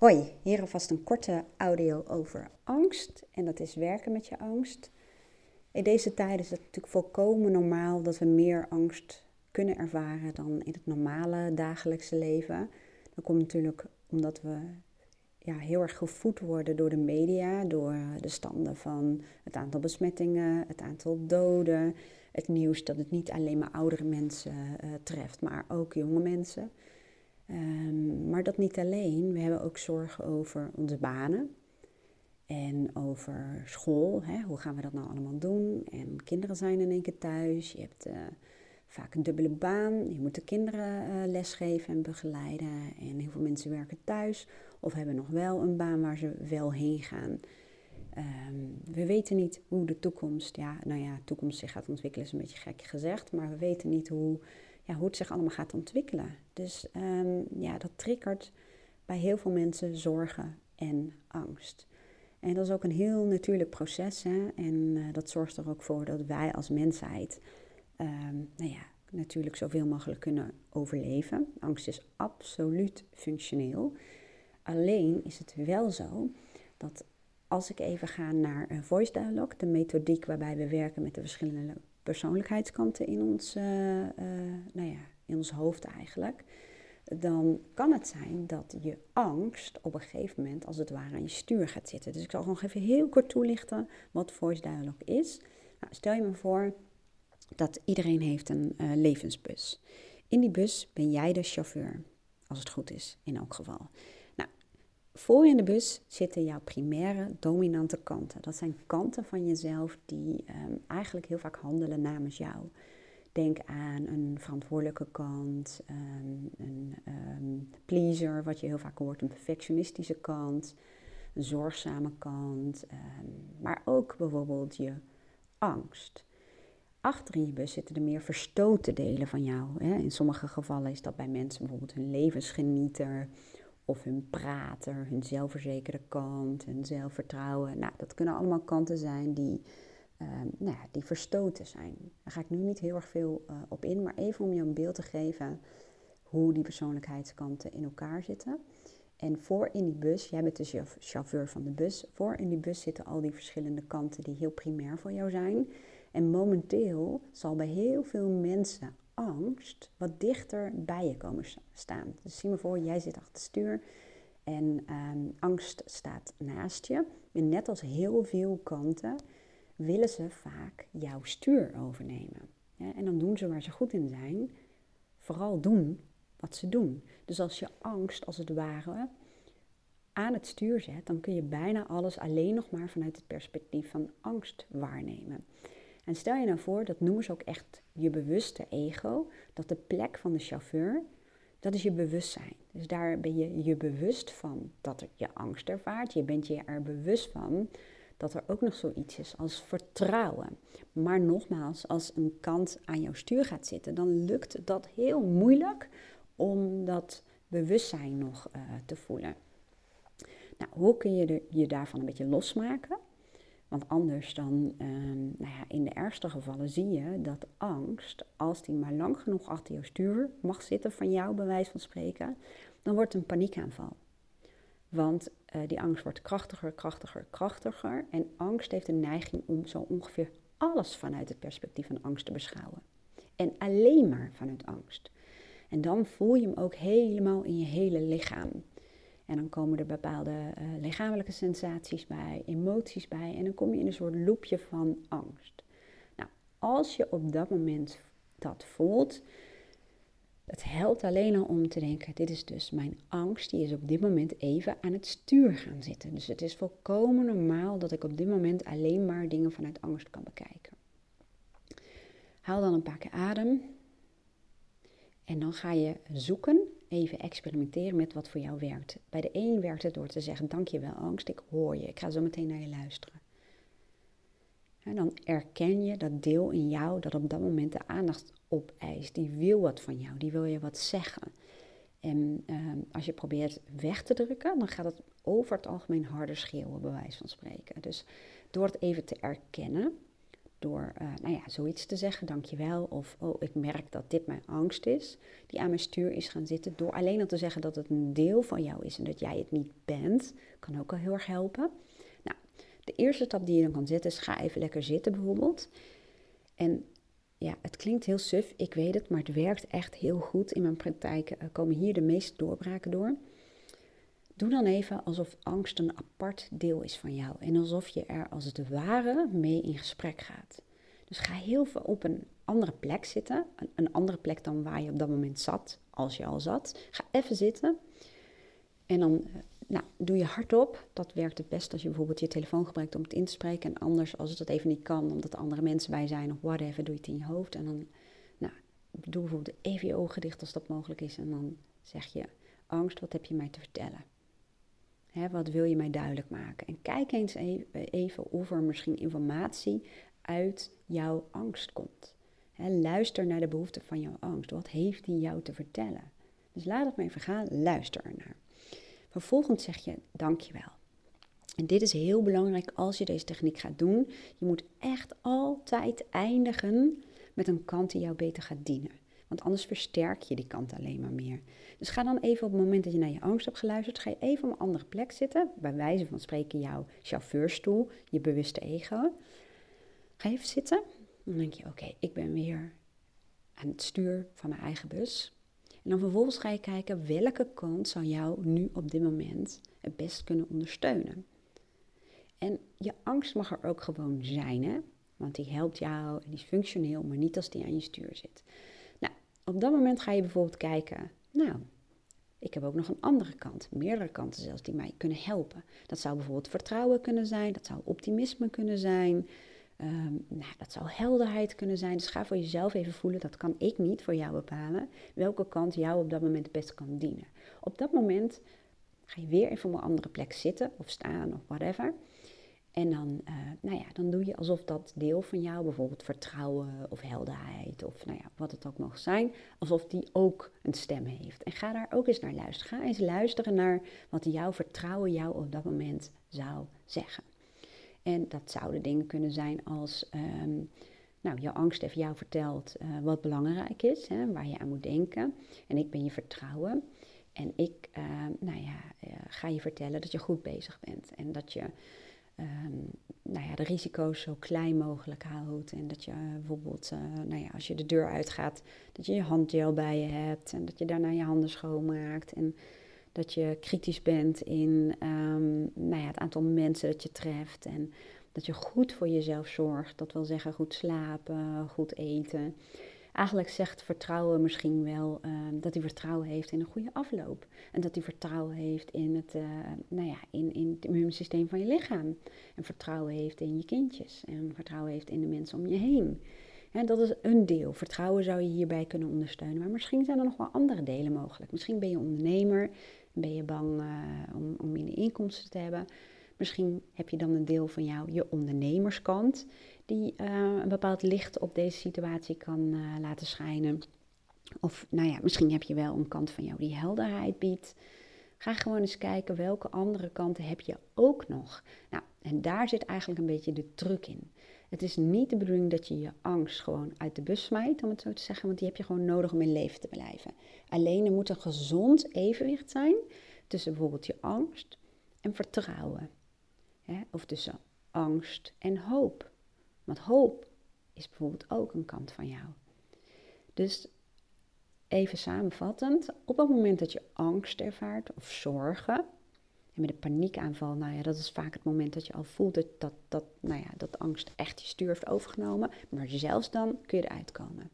Hoi, hier alvast een korte audio over angst. En dat is werken met je angst. In deze tijden is het natuurlijk volkomen normaal dat we meer angst kunnen ervaren dan in het normale dagelijkse leven. Dat komt natuurlijk omdat we ja, heel erg gevoed worden door de media, door de standen van het aantal besmettingen, het aantal doden, het nieuws dat het niet alleen maar oudere mensen uh, treft, maar ook jonge mensen. Um, maar dat niet alleen. We hebben ook zorgen over onze banen en over school. Hè? Hoe gaan we dat nou allemaal doen? En kinderen zijn in één keer thuis. Je hebt uh, vaak een dubbele baan. Je moet de kinderen uh, lesgeven en begeleiden. En heel veel mensen werken thuis of hebben nog wel een baan waar ze wel heen gaan. Um, we weten niet hoe de toekomst, ja, nou ja, toekomst zich gaat ontwikkelen is een beetje gek gezegd, maar we weten niet hoe hoe het zich allemaal gaat ontwikkelen. Dus um, ja, dat triggert bij heel veel mensen zorgen en angst. En dat is ook een heel natuurlijk proces. Hè? En uh, dat zorgt er ook voor dat wij als mensheid, um, nou ja, natuurlijk zoveel mogelijk kunnen overleven. Angst is absoluut functioneel. Alleen is het wel zo dat als ik even ga naar een voice dialogue, de methodiek waarbij we werken met de verschillende persoonlijkheidskanten in ons, uh, uh, nou ja, in ons hoofd eigenlijk, dan kan het zijn dat je angst op een gegeven moment als het ware aan je stuur gaat zitten. Dus ik zal nog even heel kort toelichten wat voice dialogue is. Nou, stel je me voor dat iedereen heeft een uh, levensbus. In die bus ben jij de chauffeur, als het goed is in elk geval. Voor in de bus zitten jouw primaire dominante kanten. Dat zijn kanten van jezelf die um, eigenlijk heel vaak handelen namens jou. Denk aan een verantwoordelijke kant, um, een um, pleaser, wat je heel vaak hoort, een perfectionistische kant, een zorgzame kant, maar ook bijvoorbeeld je angst. Achter in je bus zitten de meer verstoten delen van jou. Hè. In sommige gevallen is dat bij mensen bijvoorbeeld een levensgenieter of hun prater, hun zelfverzekerde kant, hun zelfvertrouwen. Nou, dat kunnen allemaal kanten zijn die, uh, nou ja, die verstoten zijn. Daar ga ik nu niet heel erg veel uh, op in, maar even om je een beeld te geven hoe die persoonlijkheidskanten in elkaar zitten. En voor in die bus, jij bent de chauffeur van de bus, voor in die bus zitten al die verschillende kanten die heel primair voor jou zijn. En momenteel zal bij heel veel mensen angst wat dichter bij je komen staan. Dus zie me voor, jij zit achter het stuur en ehm, angst staat naast je. En net als heel veel kanten willen ze vaak jouw stuur overnemen. En dan doen ze waar ze goed in zijn, vooral doen wat ze doen. Dus als je angst als het ware aan het stuur zet, dan kun je bijna alles alleen nog maar vanuit het perspectief van angst waarnemen. En stel je nou voor, dat noemen ze ook echt je bewuste ego, dat de plek van de chauffeur, dat is je bewustzijn. Dus daar ben je je bewust van dat je angst ervaart. Je bent je er bewust van dat er ook nog zoiets is als vertrouwen. Maar nogmaals, als een kant aan jouw stuur gaat zitten, dan lukt dat heel moeilijk om dat bewustzijn nog uh, te voelen. Nou, hoe kun je je daarvan een beetje losmaken? Want anders dan, ehm, nou ja, in de ergste gevallen zie je dat angst, als die maar lang genoeg achter je stuur mag zitten, van jou bij wijze van spreken, dan wordt het een paniekaanval. Want uh, die angst wordt krachtiger, krachtiger, krachtiger. En angst heeft een neiging om zo ongeveer alles vanuit het perspectief van angst te beschouwen. En alleen maar vanuit angst. En dan voel je hem ook helemaal in je hele lichaam. En dan komen er bepaalde uh, lichamelijke sensaties bij, emoties bij. En dan kom je in een soort loopje van angst. Nou, als je op dat moment dat voelt, het helpt alleen al om te denken: dit is dus mijn angst, die is op dit moment even aan het stuur gaan zitten. Dus het is volkomen normaal dat ik op dit moment alleen maar dingen vanuit angst kan bekijken. Haal dan een paar keer adem. En dan ga je zoeken even experimenteren met wat voor jou werkt. Bij de een werkt het door te zeggen: Dankjewel, angst, ik hoor je, ik ga zo meteen naar je luisteren. En dan erken je dat deel in jou dat op dat moment de aandacht opeist. Die wil wat van jou, die wil je wat zeggen. En ehm, als je probeert weg te drukken, dan gaat het over het algemeen harder schreeuwen, bij wijze van spreken. Dus door het even te erkennen, door, uh, nou ja, zoiets te zeggen, dankjewel. Of, oh, ik merk dat dit mijn angst is, die aan mijn stuur is gaan zitten. Door alleen al te zeggen dat het een deel van jou is en dat jij het niet bent, kan ook al heel erg helpen. Nou, de eerste stap die je dan kan zetten is, ga even lekker zitten bijvoorbeeld. En ja, het klinkt heel suf, ik weet het, maar het werkt echt heel goed. In mijn praktijk komen hier de meeste doorbraken door. Doe dan even alsof angst een apart deel is van jou en alsof je er als het ware mee in gesprek gaat. Dus ga heel veel op een andere plek zitten, een, andere plek dan waar je op dat moment zat, als je al zat. Ga even zitten en dan eh, nou, doe je hardop. Dat werkt het best als je bijvoorbeeld je telefoon gebruikt om het in te spreken. En anders, als het dat even niet kan, omdat er andere mensen bij zijn of whatever, doe je het in je hoofd. En dan, nou, doe bijvoorbeeld even je ogen dicht als dat mogelijk is. En dan zeg je, angst, wat heb je mij te vertellen? Wat wil je mij duidelijk maken? En kijk eens even of er misschien informatie uit jouw angst komt. luister naar de behoeften van jouw angst. Wat heeft die jou te vertellen? Dus laat het maar even gaan, luister ernaar. Vervolgens zeg je dankjewel. En dit is heel belangrijk als je deze techniek gaat doen. Je moet echt altijd eindigen met een kant die jou beter gaat dienen. Want anders versterk je die kant alleen maar meer. Dus ga dan even op het moment dat je naar je angst hebt geluisterd, ga je even op een andere plek zitten. Bij wijze van spreken jouw chauffeurstoel, je bewuste ego. Ga even zitten. Dan denk je, oké, ik ben weer aan het stuur van mijn eigen bus. En dan vervolgens ga je kijken welke kant zou jou nu op dit moment het best kunnen ondersteunen. En je angst mag er ook gewoon zijn, hè? Want die helpt jou en die is functioneel, maar niet als die aan je stuur zit. Op dat moment ga je bijvoorbeeld kijken, nou, ik heb ook nog een andere kant, meerdere kanten zelfs, die mij kunnen helpen. Dat zou bijvoorbeeld vertrouwen kunnen zijn, dat zou optimisme kunnen zijn, Ehm, nou, dat zou helderheid kunnen zijn. Dus ga voor jezelf even voelen, dat kan ik niet voor jou bepalen, welke kant jou op dat moment het beste kan dienen. Op dat moment ga je weer even op een andere plek zitten of staan of whatever. En dan, uh, nou ja, dan doe je alsof dat deel van jou, bijvoorbeeld vertrouwen of helderheid of nou ja, wat het ook mag zijn, alsof die ook een stem heeft. En ga daar ook eens naar luisteren. Ga eens luisteren naar wat jouw vertrouwen jou op dat moment zou zeggen. En dat zouden dingen kunnen zijn als, um, nou, je angst heeft jou verteld uh, wat belangrijk is, hè, waar je aan moet denken. En ik ben je vertrouwen. En ik, uh, nou ja, ga je vertellen dat je goed bezig bent. En dat je um, nou ja, de risico's zo klein mogelijk houdt. En dat je bijvoorbeeld, nou ja, als je de deur uitgaat, dat je je handgel bij je hebt. En dat je daarna je handen schoonmaakt. En dat je kritisch bent in um, nou ja, het aantal mensen dat je treft. En dat je goed voor jezelf zorgt. Dat wil zeggen goed slapen, goed eten. Eigenlijk zegt vertrouwen misschien wel um, dat hij vertrouwen heeft in een goede afloop. En dat hij vertrouwen heeft in het, uh, nou ja, in, in het immuunsysteem van je lichaam. En vertrouwen heeft in je kindjes. En vertrouwen heeft in de mensen om je heen. En dat is een deel. Vertrouwen zou je hierbij kunnen ondersteunen. Maar misschien zijn er nog wel andere delen mogelijk. Misschien ben je ondernemer ben je bang uh, om, om minder inkomsten te hebben? Misschien heb je dan een deel van jou, je ondernemerskant, die uh, een bepaald licht op deze situatie kan uh, laten schijnen. Of nou ja, misschien heb je wel een kant van jou die helderheid biedt. Ga gewoon eens kijken welke andere kanten heb je ook nog. Nou, en daar zit eigenlijk een beetje de truc in. Het is niet de bedoeling dat je je angst gewoon uit de bus smijt, om het zo te zeggen, want die heb je gewoon nodig om in leven te blijven. Alleen er moet een gezond evenwicht zijn tussen bijvoorbeeld je angst en vertrouwen. Of tussen angst en hoop. Want hoop is bijvoorbeeld ook een kant van jou. Dus even samenvattend, op het moment dat je angst ervaart of zorgen, en met een paniekaanval, nou ja, dat is vaak het moment dat je al voelt dat, dat, dat, nou ja, dat angst echt je stuur heeft overgenomen. Maar zelfs dan kun je eruit komen.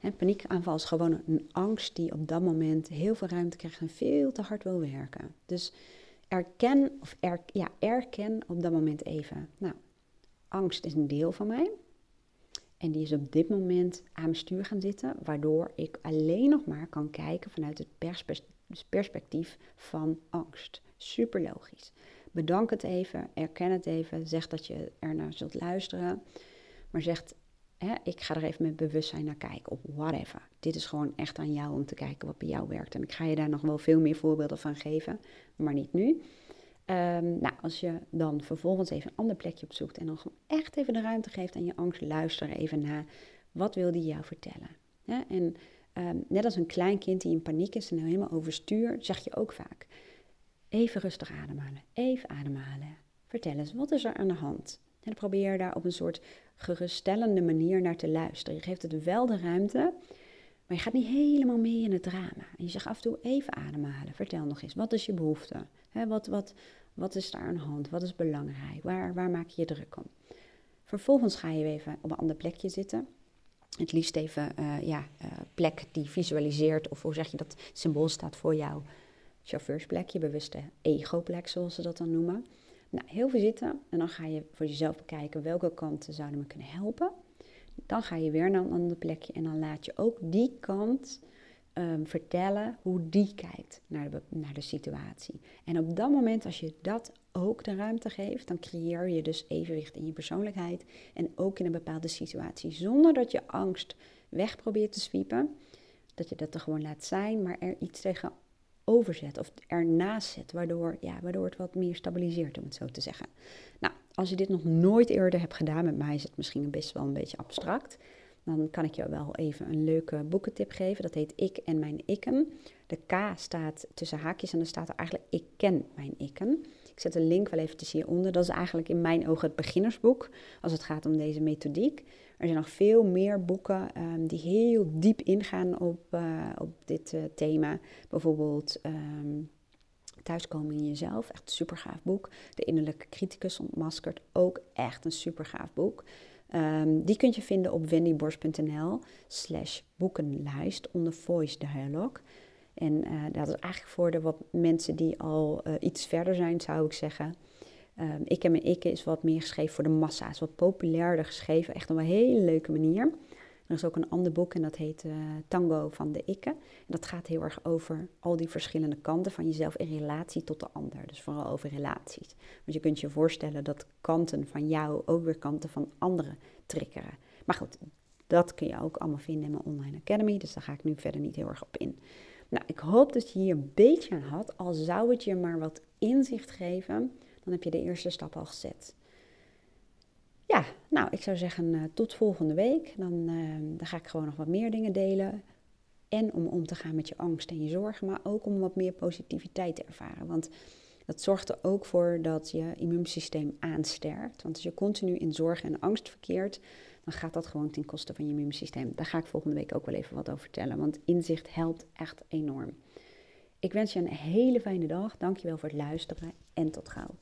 Een paniekaanval is gewoon een angst die op dat moment heel veel ruimte krijgt en veel te hard wil werken. Dus erken, of ja, erken op dat moment even. Nou, angst is een deel van mij. En die is op dit moment aan mijn stuur gaan zitten, waardoor ik alleen nog maar kan kijken vanuit het perspectief van angst. Super logisch. Bedank het even, erken het even, zeg dat je ernaar zult luisteren. Maar zeg, hè, ik ga er even met bewustzijn naar kijken, of whatever. Dit is gewoon echt aan jou om te kijken wat bij jou werkt. En ik ga je daar nog wel veel meer voorbeelden van geven, maar niet nu. Ehm, nou, als je dan vervolgens even een ander plekje opzoekt en dan gewoon echt even de ruimte geeft aan je angst, luister even naar wat wil die jou vertellen. En ehm, net als een klein kind die in paniek is en helemaal overstuur, zeg je ook vaak: even rustig ademhalen, even ademhalen. Vertel eens, wat is er aan de hand? En probeer daar op een soort geruststellende manier naar te luisteren. Je geeft het wel de ruimte, maar je gaat niet helemaal mee in het drama. En je zegt af en toe even ademhalen. Vertel nog eens, wat is je behoefte? wat, wat, wat is daar aan de hand? Wat is belangrijk? Waar, waar maak je je druk om? Vervolgens ga je even op een ander plekje zitten. Het liefst even uh, ja, uh, plek die visualiseert, of hoe zeg je dat symbool staat voor jou. Chauffeursplek, je bewuste ego-plek, zoals ze dat dan noemen. Nou, heel veel zitten en dan ga je voor jezelf bekijken welke kanten zouden me kunnen helpen. Dan ga je weer naar een ander plekje en dan laat je ook die kant um, vertellen hoe die kijkt naar de, naar de situatie. En op dat moment, als je dat ook de ruimte geeft, dan creëer je dus evenwicht in je persoonlijkheid en ook in een bepaalde situatie, zonder dat je angst weg probeert te zwiepen. Dat je dat er gewoon laat zijn, maar er iets tegen overzet of ernaast zet, waardoor, ja, waardoor het wat meer stabiliseert, om het zo te zeggen. Nou, als je dit nog nooit eerder hebt gedaan, met mij is het misschien best wel een beetje abstract dan kan ik je wel even een leuke boekentip geven. Dat heet Ik en mijn ikken. De K staat tussen haakjes en dan staat er eigenlijk Ik ken mijn ikken. Ik zet een link wel eventjes hieronder. Dat is eigenlijk in mijn ogen het beginnersboek als het gaat om deze methodiek. Er zijn nog veel meer boeken um, die heel diep ingaan op, uh, op dit uh, thema. Bijvoorbeeld um, Thuiskomen in jezelf, echt een super gaaf boek. De innerlijke criticus ontmaskerd, ook echt een super gaaf boek. Um, die kun je vinden op wendyborst.nl boekenlijst onder Voice Dialogue. En uh, dat is eigenlijk voor de wat mensen die al uh, iets verder zijn, zou ik zeggen. Um, ik en mijn ikke is wat meer geschreven voor de massa's, wat populairder geschreven, echt op een hele leuke manier. Er is ook een ander boek en dat heet uh, Tango van de Ikke. En dat gaat heel erg over al die verschillende kanten van jezelf in relatie tot de ander. Dus vooral over relaties. Want je kunt je voorstellen dat kanten van jou ook weer kanten van anderen triggeren. Maar goed, dat kun je ook allemaal vinden in mijn online academy. Dus daar ga ik nu verder niet heel erg op in. Nou, ik hoop dat je hier een beetje aan had. Al zou het je maar wat inzicht geven, dan heb je de eerste stap al gezet. Nou, ik zou zeggen uh, tot volgende week. Dan, uh, dan ga ik gewoon nog wat meer dingen delen. En om om te gaan met je angst en je zorgen, maar ook om wat meer positiviteit te ervaren. Want dat zorgt er ook voor dat je immuunsysteem aansterkt. Want als je continu in zorg en angst verkeert, dan gaat dat gewoon ten koste van je immuunsysteem. Daar ga ik volgende week ook wel even wat over vertellen, want inzicht helpt echt enorm. Ik wens je een hele fijne dag. Dankjewel voor het luisteren en tot gauw.